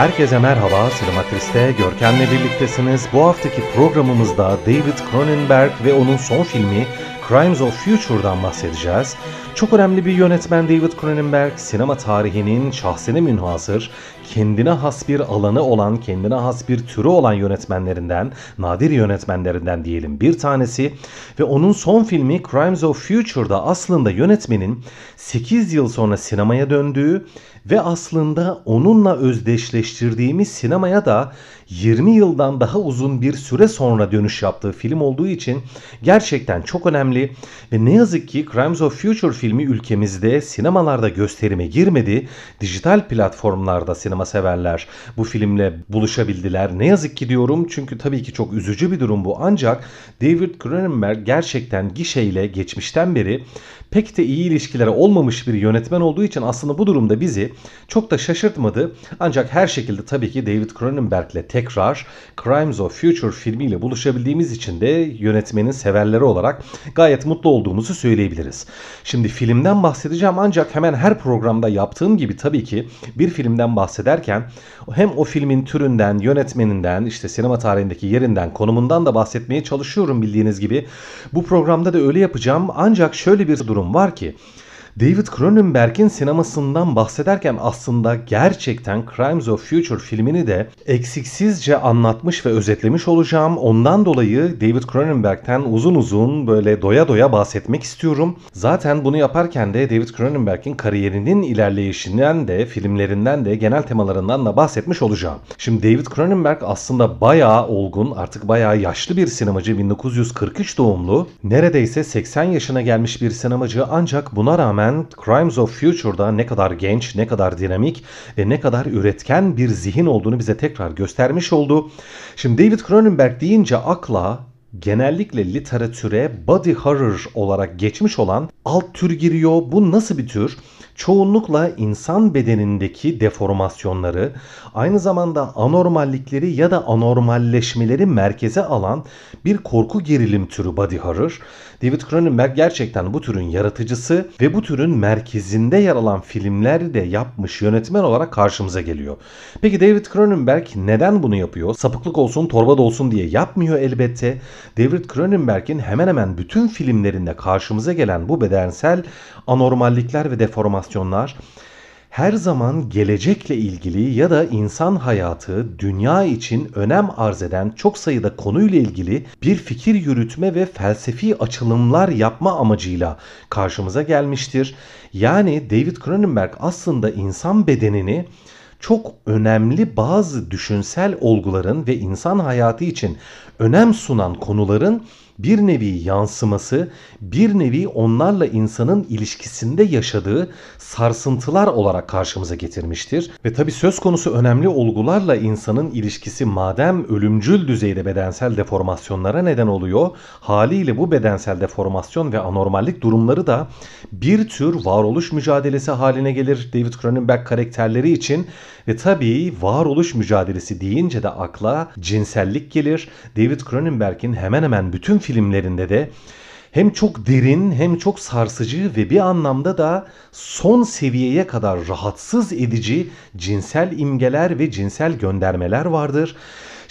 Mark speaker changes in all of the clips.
Speaker 1: Herkese merhaba, Sinematris'te Görkem'le birliktesiniz. Bu haftaki programımızda David Cronenberg ve onun son filmi Crimes of Future'dan bahsedeceğiz. Çok önemli bir yönetmen David Cronenberg, sinema tarihinin şahsine münhasır, kendine has bir alanı olan, kendine has bir türü olan yönetmenlerinden, nadir yönetmenlerinden diyelim bir tanesi. Ve onun son filmi Crimes of Future'da aslında yönetmenin 8 yıl sonra sinemaya döndüğü ve aslında onunla özdeşleştirdiğimiz sinemaya da 20 yıldan daha uzun bir süre sonra dönüş yaptığı film olduğu için gerçekten çok önemli ve ne yazık ki Crimes of Future filmi ülkemizde sinemalarda gösterime girmedi. Dijital platformlarda sinema severler bu filmle buluşabildiler. Ne yazık ki diyorum çünkü tabii ki çok üzücü bir durum bu. Ancak David Cronenberg gerçekten gişeyle geçmişten beri pek de iyi ilişkileri olmamış bir yönetmen olduğu için aslında bu durumda bizi çok da şaşırtmadı. Ancak her şekilde tabii ki David Cronenberg'le tekrar Crimes of Future filmiyle buluşabildiğimiz için de yönetmenin severleri olarak gayet mutlu olduğumuzu söyleyebiliriz. Şimdi filmden bahsedeceğim ancak hemen her programda yaptığım gibi tabii ki bir filmden bahsederken hem o filmin türünden, yönetmeninden, işte sinema tarihindeki yerinden, konumundan da bahsetmeye çalışıyorum bildiğiniz gibi. Bu programda da öyle yapacağım ancak şöyle bir durum var ki David Cronenberg'in sinemasından bahsederken aslında gerçekten Crimes of Future filmini de eksiksizce anlatmış ve özetlemiş olacağım. Ondan dolayı David Cronenberg'ten uzun uzun böyle doya doya bahsetmek istiyorum. Zaten bunu yaparken de David Cronenberg'in kariyerinin ilerleyişinden de filmlerinden de genel temalarından da bahsetmiş olacağım. Şimdi David Cronenberg aslında bayağı olgun artık bayağı yaşlı bir sinemacı 1943 doğumlu. Neredeyse 80 yaşına gelmiş bir sinemacı ancak buna rağmen rağmen Crimes of Future'da ne kadar genç, ne kadar dinamik ve ne kadar üretken bir zihin olduğunu bize tekrar göstermiş oldu. Şimdi David Cronenberg deyince akla genellikle literatüre body horror olarak geçmiş olan alt tür giriyor. Bu nasıl bir tür? Çoğunlukla insan bedenindeki deformasyonları, aynı zamanda anormallikleri ya da anormalleşmeleri merkeze alan bir korku gerilim türü body horror. David Cronenberg gerçekten bu türün yaratıcısı ve bu türün merkezinde yer alan filmleri de yapmış yönetmen olarak karşımıza geliyor. Peki David Cronenberg neden bunu yapıyor? Sapıklık olsun, torba da olsun diye yapmıyor elbette. David Cronenberg'in hemen hemen bütün filmlerinde karşımıza gelen bu bedensel anormallikler ve deformasyonlar her zaman gelecekle ilgili ya da insan hayatı, dünya için önem arz eden çok sayıda konuyla ilgili bir fikir yürütme ve felsefi açılımlar yapma amacıyla karşımıza gelmiştir. Yani David Cronenberg aslında insan bedenini çok önemli bazı düşünsel olguların ve insan hayatı için önem sunan konuların bir nevi yansıması, bir nevi onlarla insanın ilişkisinde yaşadığı sarsıntılar olarak karşımıza getirmiştir. Ve tabi söz konusu önemli olgularla insanın ilişkisi madem ölümcül düzeyde bedensel deformasyonlara neden oluyor, haliyle bu bedensel deformasyon ve anormallik durumları da bir tür varoluş mücadelesi haline gelir David Cronenberg karakterleri için ve tabii varoluş mücadelesi deyince de akla cinsellik gelir. David Cronenberg'in hemen hemen bütün filmlerinde de hem çok derin hem çok sarsıcı ve bir anlamda da son seviyeye kadar rahatsız edici cinsel imgeler ve cinsel göndermeler vardır.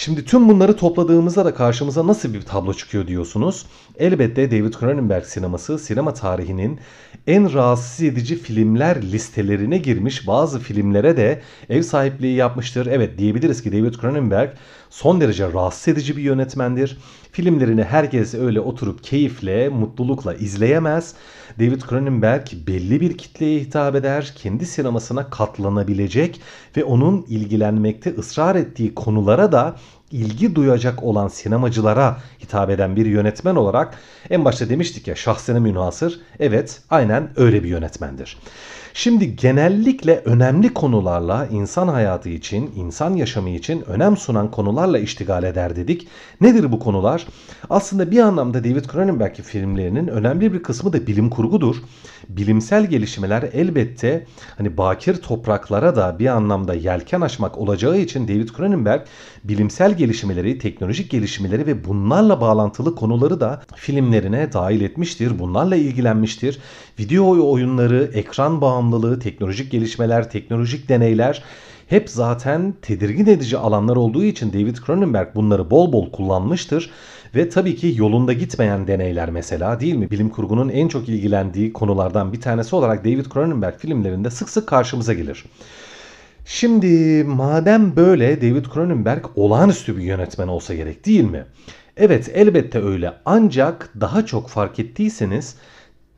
Speaker 1: Şimdi tüm bunları topladığımızda da karşımıza nasıl bir tablo çıkıyor diyorsunuz. Elbette David Cronenberg sineması sinema tarihinin en rahatsız edici filmler listelerine girmiş bazı filmlere de ev sahipliği yapmıştır. Evet diyebiliriz ki David Cronenberg son derece rahatsız edici bir yönetmendir. Filmlerini herkes öyle oturup keyifle, mutlulukla izleyemez. David Cronenberg belli bir kitleye hitap eder, kendi sinemasına katlanabilecek ve onun ilgilenmekte ısrar ettiği konulara da ilgi duyacak olan sinemacılara hitap eden bir yönetmen olarak en başta demiştik ya şahsına münhasır. Evet aynen öyle bir yönetmendir. Şimdi genellikle önemli konularla insan hayatı için, insan yaşamı için önem sunan konularla iştigal eder dedik. Nedir bu konular? Aslında bir anlamda David Cronenberg'in filmlerinin önemli bir kısmı da bilim kurgudur. Bilimsel gelişmeler elbette hani bakir topraklara da bir anlamda yelken açmak olacağı için David Cronenberg bilimsel gelişmeleri, teknolojik gelişmeleri ve bunlarla bağlantılı konuları da filmlerine dahil etmiştir. Bunlarla ilgilenmiştir. Video oyunları, ekran bağımlılığı, teknolojik gelişmeler, teknolojik deneyler hep zaten tedirgin edici alanlar olduğu için David Cronenberg bunları bol bol kullanmıştır. Ve tabii ki yolunda gitmeyen deneyler mesela değil mi? Bilim kurgunun en çok ilgilendiği konulardan bir tanesi olarak David Cronenberg filmlerinde sık sık karşımıza gelir. Şimdi madem böyle David Cronenberg olağanüstü bir yönetmen olsa gerek değil mi? Evet elbette öyle ancak daha çok fark ettiyseniz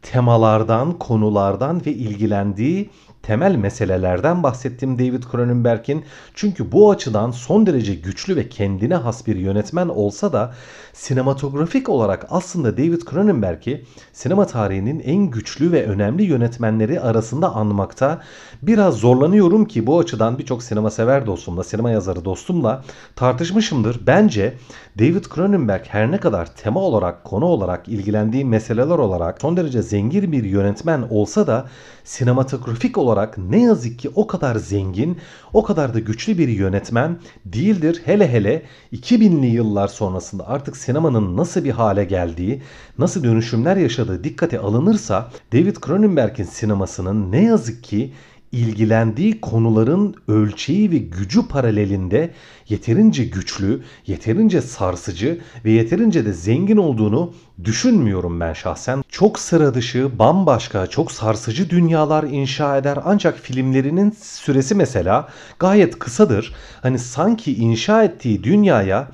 Speaker 1: temalardan, konulardan ve ilgilendiği temel meselelerden bahsettim David Cronenberg'in. Çünkü bu açıdan son derece güçlü ve kendine has bir yönetmen olsa da sinematografik olarak aslında David Cronenberg'i sinema tarihinin en güçlü ve önemli yönetmenleri arasında anmakta biraz zorlanıyorum ki bu açıdan birçok sinema sever dostumla, sinema yazarı dostumla tartışmışımdır. Bence David Cronenberg her ne kadar tema olarak, konu olarak, ilgilendiği meseleler olarak son derece zengin bir yönetmen olsa da sinematografik olarak ne yazık ki o kadar zengin, o kadar da güçlü bir yönetmen değildir. Hele hele 2000'li yıllar sonrasında artık sinemanın nasıl bir hale geldiği, nasıl dönüşümler yaşadığı dikkate alınırsa David Cronenberg'in sinemasının ne yazık ki ilgilendiği konuların ölçeği ve gücü paralelinde yeterince güçlü, yeterince sarsıcı ve yeterince de zengin olduğunu düşünmüyorum ben şahsen. Çok sıra dışı, bambaşka, çok sarsıcı dünyalar inşa eder ancak filmlerinin süresi mesela gayet kısadır. Hani sanki inşa ettiği dünyaya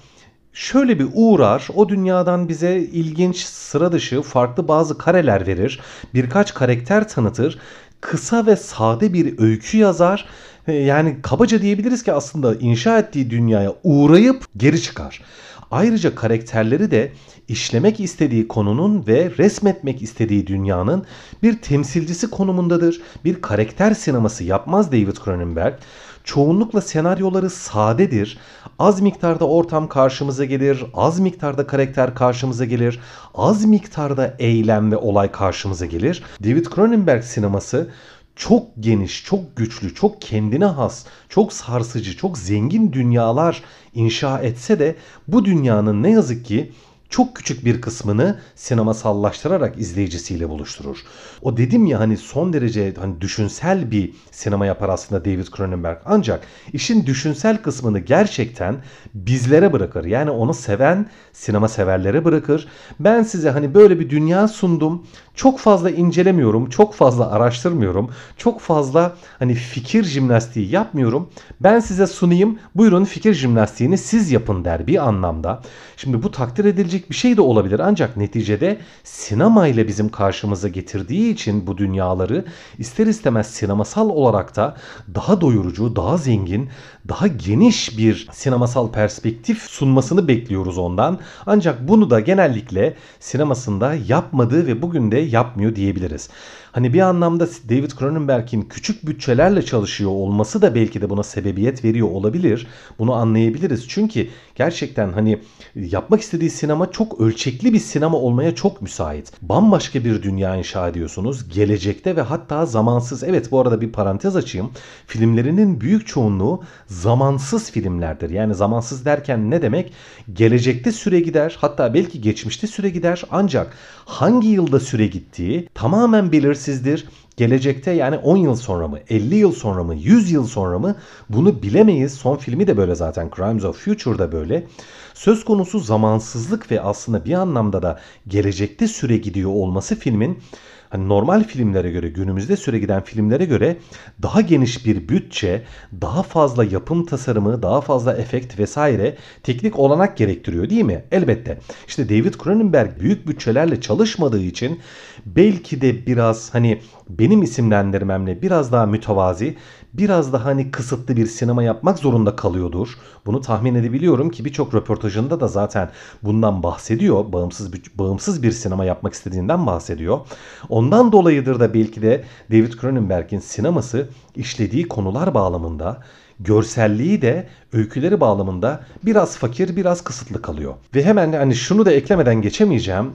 Speaker 1: şöyle bir uğrar, o dünyadan bize ilginç, sıra dışı, farklı bazı kareler verir, birkaç karakter tanıtır kısa ve sade bir öykü yazar. Yani kabaca diyebiliriz ki aslında inşa ettiği dünyaya uğrayıp geri çıkar. Ayrıca karakterleri de işlemek istediği konunun ve resmetmek istediği dünyanın bir temsilcisi konumundadır. Bir karakter sineması yapmaz David Cronenberg. Çoğunlukla senaryoları sadedir. Az miktarda ortam karşımıza gelir, az miktarda karakter karşımıza gelir, az miktarda eylem ve olay karşımıza gelir. David Cronenberg sineması çok geniş, çok güçlü, çok kendine has, çok sarsıcı, çok zengin dünyalar inşa etse de bu dünyanın ne yazık ki çok küçük bir kısmını sinemasallaştırarak izleyicisiyle buluşturur. O dedim ya hani son derece hani düşünsel bir sinema yapar aslında David Cronenberg. Ancak işin düşünsel kısmını gerçekten bizlere bırakır. Yani onu seven sinema severlere bırakır. Ben size hani böyle bir dünya sundum. Çok fazla incelemiyorum, çok fazla araştırmıyorum, çok fazla hani fikir jimnastiği yapmıyorum. Ben size sunayım, buyurun fikir jimnastiğini siz yapın der bir anlamda. Şimdi bu takdir edilecek bir şey de olabilir ancak neticede sinema ile bizim karşımıza getirdiği için bu dünyaları ister istemez sinemasal olarak da daha doyurucu, daha zengin, daha geniş bir sinemasal perspektif sunmasını bekliyoruz ondan. Ancak bunu da genellikle sinemasında yapmadı ve bugün de yapmıyor diyebiliriz. Hani bir anlamda David Cronenberg'in küçük bütçelerle çalışıyor olması da belki de buna sebebiyet veriyor olabilir. Bunu anlayabiliriz. Çünkü gerçekten hani yapmak istediği sinema çok ölçekli bir sinema olmaya çok müsait. Bambaşka bir dünya inşa ediyorsunuz. Gelecekte ve hatta zamansız. Evet bu arada bir parantez açayım. Filmlerinin büyük çoğunluğu zamansız filmlerdir. Yani zamansız derken ne demek? Gelecekte süre gider. Hatta belki geçmişte süre gider. Ancak hangi yılda süre gittiği tamamen belirsizdir. Gelecekte yani 10 yıl sonra mı, 50 yıl sonra mı, 100 yıl sonra mı bunu bilemeyiz. Son filmi de böyle zaten Crimes of Future'da böyle. Söz konusu zamansızlık ve aslında bir anlamda da gelecekte süre gidiyor olması filmin hani normal filmlere göre günümüzde süre giden filmlere göre daha geniş bir bütçe, daha fazla yapım tasarımı, daha fazla efekt vesaire teknik olanak gerektiriyor değil mi? Elbette. İşte David Cronenberg büyük bütçelerle çalışmadığı için belki de biraz hani benim isimlendirmemle biraz daha mütevazi, biraz daha hani kısıtlı bir sinema yapmak zorunda kalıyordur. Bunu tahmin edebiliyorum ki birçok röportajında da zaten bundan bahsediyor. Bağımsız bir, bağımsız bir sinema yapmak istediğinden bahsediyor. Ondan dolayıdır da belki de David Cronenberg'in sineması işlediği konular bağlamında görselliği de öyküleri bağlamında biraz fakir biraz kısıtlı kalıyor. Ve hemen hani şunu da eklemeden geçemeyeceğim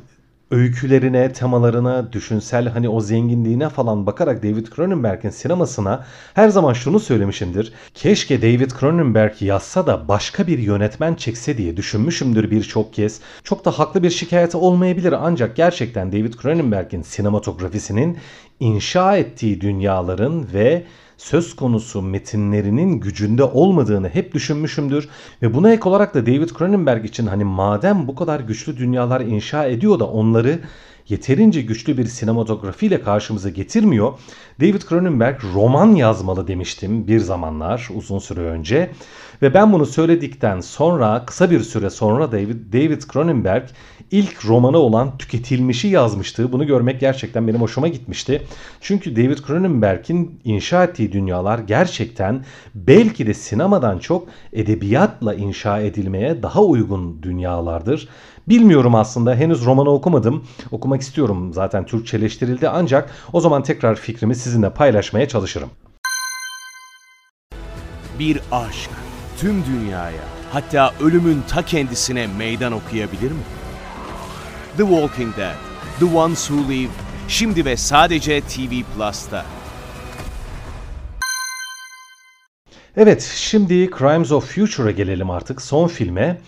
Speaker 1: öykülerine, temalarına, düşünsel hani o zenginliğine falan bakarak David Cronenberg'in sinemasına her zaman şunu söylemişimdir. Keşke David Cronenberg yazsa da başka bir yönetmen çekse diye düşünmüşümdür birçok kez. Çok da haklı bir şikayeti olmayabilir ancak gerçekten David Cronenberg'in sinematografisinin inşa ettiği dünyaların ve söz konusu metinlerinin gücünde olmadığını hep düşünmüşümdür. Ve buna ek olarak da David Cronenberg için hani madem bu kadar güçlü dünyalar inşa ediyor da onları yeterince güçlü bir sinematografiyle karşımıza getirmiyor. David Cronenberg roman yazmalı demiştim bir zamanlar uzun süre önce. Ve ben bunu söyledikten sonra kısa bir süre sonra David, David Cronenberg ilk romanı olan Tüketilmiş'i yazmıştı. Bunu görmek gerçekten benim hoşuma gitmişti. Çünkü David Cronenberg'in inşa ettiği dünyalar gerçekten belki de sinemadan çok edebiyatla inşa edilmeye daha uygun dünyalardır. Bilmiyorum aslında henüz romanı okumadım. Okumak istiyorum zaten Türkçeleştirildi ancak o zaman tekrar fikrimi sizinle paylaşmaya çalışırım.
Speaker 2: Bir aşk tüm dünyaya hatta ölümün ta kendisine meydan okuyabilir mi? The Walking Dead, The Ones Who Live, şimdi ve sadece TV Plus'ta.
Speaker 1: Evet, şimdi Crimes of Future'a gelelim artık son filme.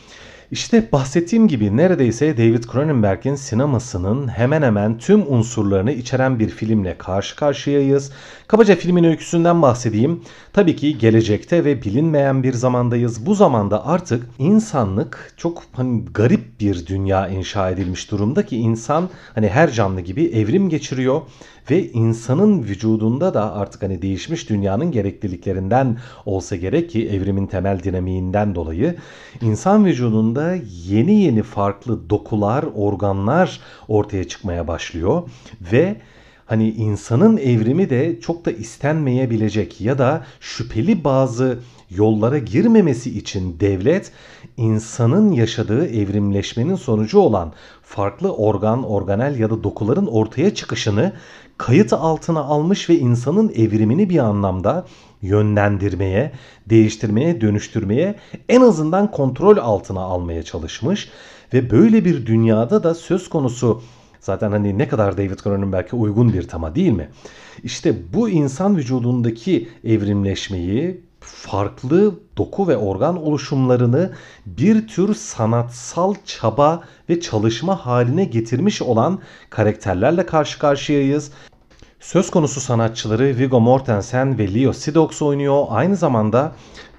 Speaker 1: İşte bahsettiğim gibi neredeyse David Cronenberg'in sinemasının hemen hemen tüm unsurlarını içeren bir filmle karşı karşıyayız. Kabaca filmin öyküsünden bahsedeyim. Tabii ki gelecekte ve bilinmeyen bir zamandayız. Bu zamanda artık insanlık çok hani garip bir dünya inşa edilmiş durumda ki insan hani her canlı gibi evrim geçiriyor ve insanın vücudunda da artık hani değişmiş dünyanın gerekliliklerinden olsa gerek ki evrimin temel dinamiğinden dolayı insan vücudunda yeni yeni farklı dokular, organlar ortaya çıkmaya başlıyor. Ve hani insanın evrimi de çok da istenmeyebilecek ya da şüpheli bazı yollara girmemesi için devlet insanın yaşadığı evrimleşmenin sonucu olan farklı organ, organel ya da dokuların ortaya çıkışını kayıt altına almış ve insanın evrimini bir anlamda yönlendirmeye, değiştirmeye, dönüştürmeye en azından kontrol altına almaya çalışmış ve böyle bir dünyada da söz konusu Zaten hani ne kadar David Cronenberg'e uygun bir tema değil mi? İşte bu insan vücudundaki evrimleşmeyi farklı doku ve organ oluşumlarını bir tür sanatsal çaba ve çalışma haline getirmiş olan karakterlerle karşı karşıyayız. Söz konusu sanatçıları Viggo Mortensen ve Leo Sidox oynuyor. Aynı zamanda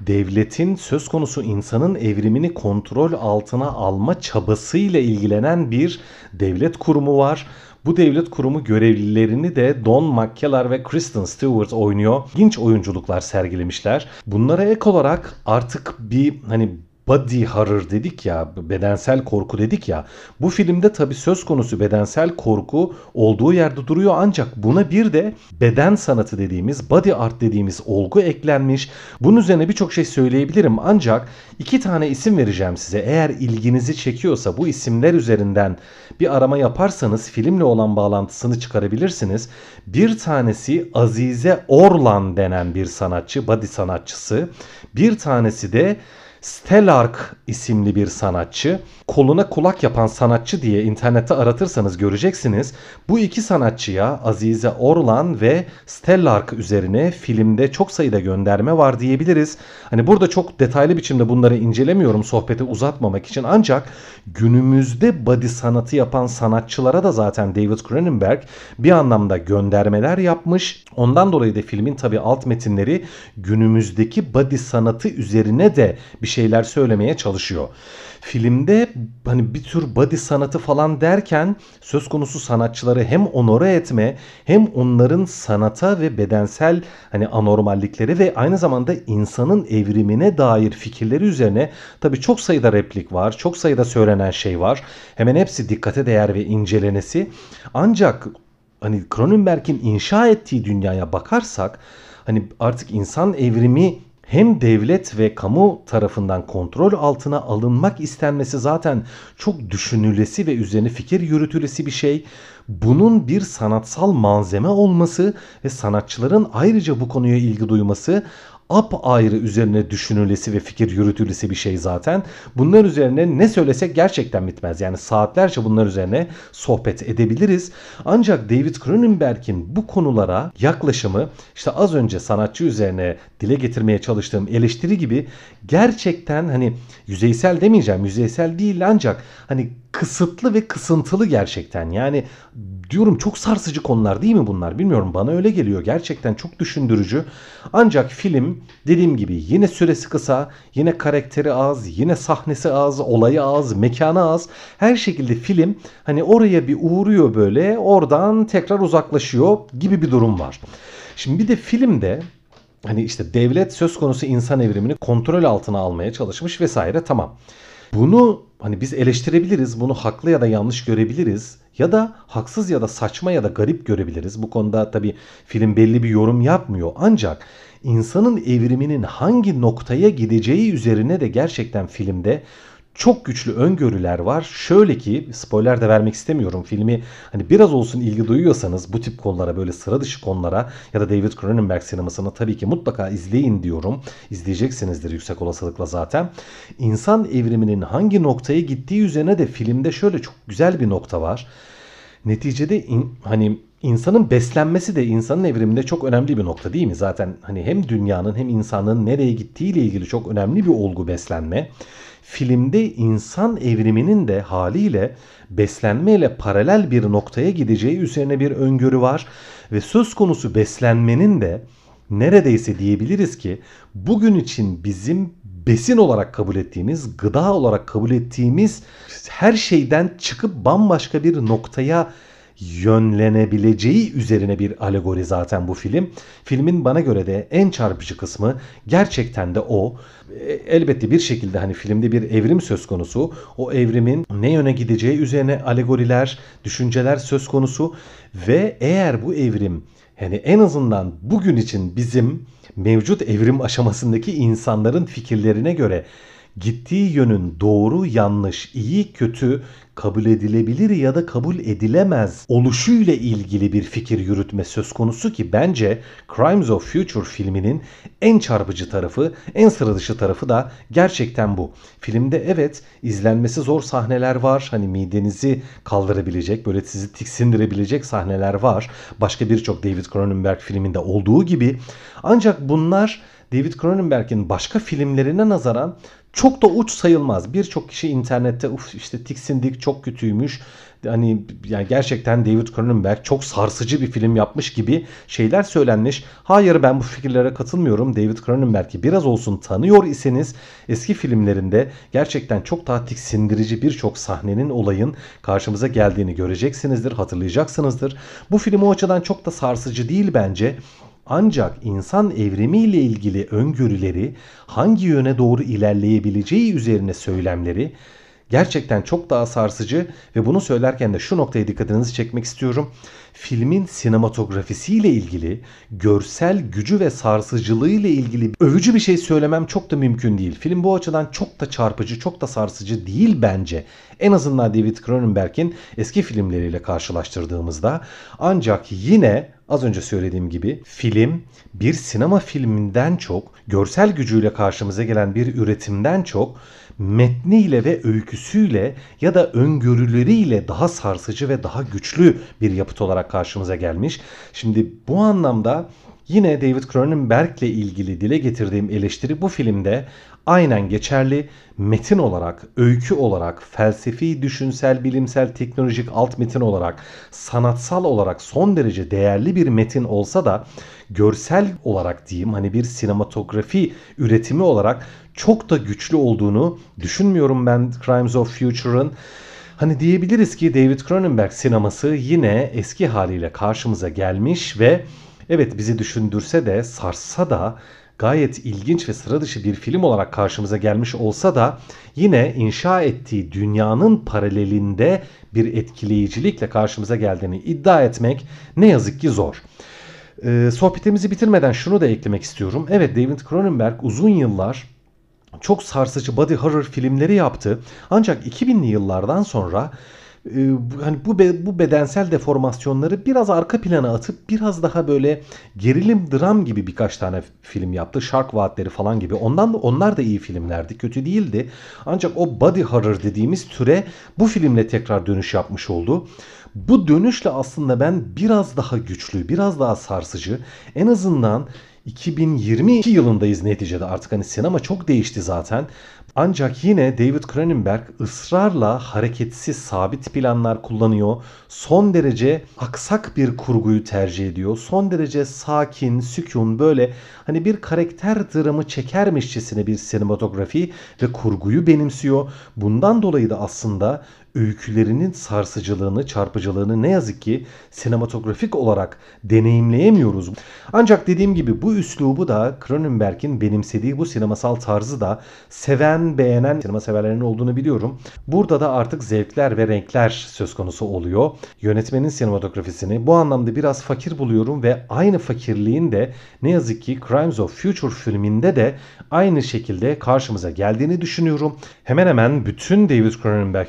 Speaker 1: devletin söz konusu insanın evrimini kontrol altına alma çabasıyla ilgilenen bir devlet kurumu var. Bu devlet kurumu görevlilerini de Don McKellar ve Kristen Stewart oynuyor. İlginç oyunculuklar sergilemişler. Bunlara ek olarak artık bir hani body horror dedik ya, bedensel korku dedik ya. Bu filmde tabii söz konusu bedensel korku olduğu yerde duruyor ancak buna bir de beden sanatı dediğimiz, body art dediğimiz olgu eklenmiş. Bunun üzerine birçok şey söyleyebilirim ancak iki tane isim vereceğim size. Eğer ilginizi çekiyorsa bu isimler üzerinden bir arama yaparsanız filmle olan bağlantısını çıkarabilirsiniz. Bir tanesi Azize Orlan denen bir sanatçı, body sanatçısı. Bir tanesi de Stellark isimli bir sanatçı. Koluna kulak yapan sanatçı diye internette aratırsanız göreceksiniz. Bu iki sanatçıya Azize Orlan ve Stellark üzerine filmde çok sayıda gönderme var diyebiliriz. Hani burada çok detaylı biçimde bunları incelemiyorum sohbeti uzatmamak için ancak günümüzde body sanatı yapan sanatçılara da zaten David Cronenberg bir anlamda göndermeler yapmış. Ondan dolayı da filmin tabi alt metinleri günümüzdeki body sanatı üzerine de bir şeyler söylemeye çalışıyor. Filmde hani bir tür body sanatı falan derken söz konusu sanatçıları hem onore etme hem onların sanata ve bedensel hani anormallikleri ve aynı zamanda insanın evrimine dair fikirleri üzerine tabii çok sayıda replik var. Çok sayıda söylenen şey var. Hemen hepsi dikkate değer ve incelenesi. Ancak hani Cronenberg'in inşa ettiği dünyaya bakarsak hani artık insan evrimi hem devlet ve kamu tarafından kontrol altına alınmak istenmesi zaten çok düşünülesi ve üzerine fikir yürütülesi bir şey. Bunun bir sanatsal malzeme olması ve sanatçıların ayrıca bu konuya ilgi duyması apayrı üzerine düşünülesi ve fikir yürütülesi bir şey zaten. Bunlar üzerine ne söylesek gerçekten bitmez. Yani saatlerce bunlar üzerine sohbet edebiliriz. Ancak David Cronenberg'in bu konulara yaklaşımı işte az önce sanatçı üzerine dile getirmeye çalıştığım eleştiri gibi gerçekten hani yüzeysel demeyeceğim yüzeysel değil ancak hani kısıtlı ve kısıntılı gerçekten. Yani diyorum çok sarsıcı konular değil mi bunlar? Bilmiyorum bana öyle geliyor. Gerçekten çok düşündürücü. Ancak film dediğim gibi yine süresi kısa, yine karakteri az, yine sahnesi az, olayı az, mekanı az. Her şekilde film hani oraya bir uğruyor böyle, oradan tekrar uzaklaşıyor gibi bir durum var. Şimdi bir de filmde hani işte devlet söz konusu insan evrimini kontrol altına almaya çalışmış vesaire tamam. Bunu hani biz eleştirebiliriz, bunu haklı ya da yanlış görebiliriz ya da haksız ya da saçma ya da garip görebiliriz. Bu konuda tabi film belli bir yorum yapmıyor ancak insanın evriminin hangi noktaya gideceği üzerine de gerçekten filmde çok güçlü öngörüler var. Şöyle ki spoiler de vermek istemiyorum. Filmi hani biraz olsun ilgi duyuyorsanız bu tip konulara böyle sıra dışı konulara ya da David Cronenberg sinemasını tabii ki mutlaka izleyin diyorum. İzleyeceksinizdir yüksek olasılıkla zaten. İnsan evriminin hangi noktaya gittiği üzerine de filmde şöyle çok güzel bir nokta var. Neticede in, hani insanın beslenmesi de insanın evriminde çok önemli bir nokta değil mi? Zaten hani hem dünyanın hem insanın nereye gittiği ile ilgili çok önemli bir olgu beslenme filmde insan evriminin de haliyle beslenmeyle paralel bir noktaya gideceği üzerine bir öngörü var ve söz konusu beslenmenin de neredeyse diyebiliriz ki bugün için bizim besin olarak kabul ettiğimiz, gıda olarak kabul ettiğimiz her şeyden çıkıp bambaşka bir noktaya yönlenebileceği üzerine bir alegori zaten bu film. Filmin bana göre de en çarpıcı kısmı gerçekten de o. E, elbette bir şekilde hani filmde bir evrim söz konusu. O evrimin ne yöne gideceği üzerine alegoriler, düşünceler söz konusu ve eğer bu evrim yani en azından bugün için bizim mevcut evrim aşamasındaki insanların fikirlerine göre gittiği yönün doğru, yanlış, iyi, kötü, kabul edilebilir ya da kabul edilemez oluşuyla ilgili bir fikir yürütme söz konusu ki bence Crimes of Future filminin en çarpıcı tarafı, en sıra dışı tarafı da gerçekten bu. Filmde evet izlenmesi zor sahneler var. Hani midenizi kaldırabilecek, böyle sizi tiksindirebilecek sahneler var. Başka birçok David Cronenberg filminde olduğu gibi. Ancak bunlar David Cronenberg'in başka filmlerine nazaran çok da uç sayılmaz. Birçok kişi internette uf işte tiksindik çok kötüymüş. Hani yani gerçekten David Cronenberg çok sarsıcı bir film yapmış gibi şeyler söylenmiş. Hayır ben bu fikirlere katılmıyorum. David Cronenberg'i biraz olsun tanıyor iseniz eski filmlerinde gerçekten çok daha tiksindirici birçok sahnenin olayın karşımıza geldiğini göreceksinizdir, hatırlayacaksınızdır. Bu film o açıdan çok da sarsıcı değil bence. Ancak insan evrimiyle ilgili öngörüleri hangi yöne doğru ilerleyebileceği üzerine söylemleri gerçekten çok daha sarsıcı ve bunu söylerken de şu noktaya dikkatinizi çekmek istiyorum. Filmin sinematografisiyle ilgili, görsel gücü ve sarsıcılığı ile ilgili övücü bir şey söylemem çok da mümkün değil. Film bu açıdan çok da çarpıcı, çok da sarsıcı değil bence. En azından David Cronenberg'in eski filmleriyle karşılaştırdığımızda. Ancak yine az önce söylediğim gibi film bir sinema filminden çok, görsel gücüyle karşımıza gelen bir üretimden çok metniyle ve öyküsüyle ya da öngörüleriyle daha sarsıcı ve daha güçlü bir yapıt olarak karşımıza gelmiş. Şimdi bu anlamda Yine David Cronenberg ile ilgili dile getirdiğim eleştiri bu filmde aynen geçerli. Metin olarak, öykü olarak, felsefi, düşünsel, bilimsel, teknolojik alt metin olarak, sanatsal olarak son derece değerli bir metin olsa da görsel olarak diyeyim hani bir sinematografi üretimi olarak çok da güçlü olduğunu düşünmüyorum ben Crimes of Future'ın. Hani diyebiliriz ki David Cronenberg sineması yine eski haliyle karşımıza gelmiş ve evet bizi düşündürse de sarsa da gayet ilginç ve sıra dışı bir film olarak karşımıza gelmiş olsa da yine inşa ettiği dünyanın paralelinde bir etkileyicilikle karşımıza geldiğini iddia etmek ne yazık ki zor. Ee, sohbetimizi bitirmeden şunu da eklemek istiyorum. Evet David Cronenberg uzun yıllar çok sarsıcı body horror filmleri yaptı. Ancak 2000'li yıllardan sonra hani bu bu bedensel deformasyonları biraz arka plana atıp biraz daha böyle gerilim dram gibi birkaç tane film yaptı. Shark Vaatleri falan gibi. Ondan da onlar da iyi filmlerdi. Kötü değildi. Ancak o body horror dediğimiz türe bu filmle tekrar dönüş yapmış oldu. Bu dönüşle aslında ben biraz daha güçlü, biraz daha sarsıcı, en azından 2022 yılındayız neticede artık hani sinema çok değişti zaten. Ancak yine David Cronenberg ısrarla hareketsiz sabit planlar kullanıyor. Son derece aksak bir kurguyu tercih ediyor. Son derece sakin, sükun böyle hani bir karakter dramı çekermişçesine bir sinematografi ve kurguyu benimsiyor. Bundan dolayı da aslında öykülerinin sarsıcılığını, çarpıcılığını ne yazık ki sinematografik olarak deneyimleyemiyoruz. Ancak dediğim gibi bu üslubu da Cronenberg'in benimsediği bu sinemasal tarzı da seven, beğenen sinema severlerin olduğunu biliyorum. Burada da artık zevkler ve renkler söz konusu oluyor. Yönetmenin sinematografisini bu anlamda biraz fakir buluyorum ve aynı fakirliğin de ne yazık ki Crimes of Future filminde de aynı şekilde karşımıza geldiğini düşünüyorum. Hemen hemen bütün David Cronenberg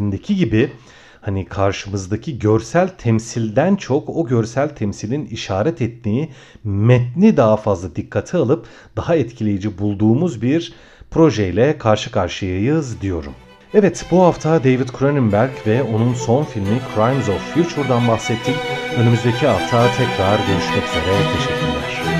Speaker 1: filmlerindeki gibi hani karşımızdaki görsel temsilden çok o görsel temsilin işaret ettiği metni daha fazla dikkate alıp daha etkileyici bulduğumuz bir projeyle karşı karşıyayız diyorum. Evet bu hafta David Cronenberg ve onun son filmi Crimes of Future'dan bahsettik. Önümüzdeki hafta tekrar görüşmek üzere. Teşekkürler.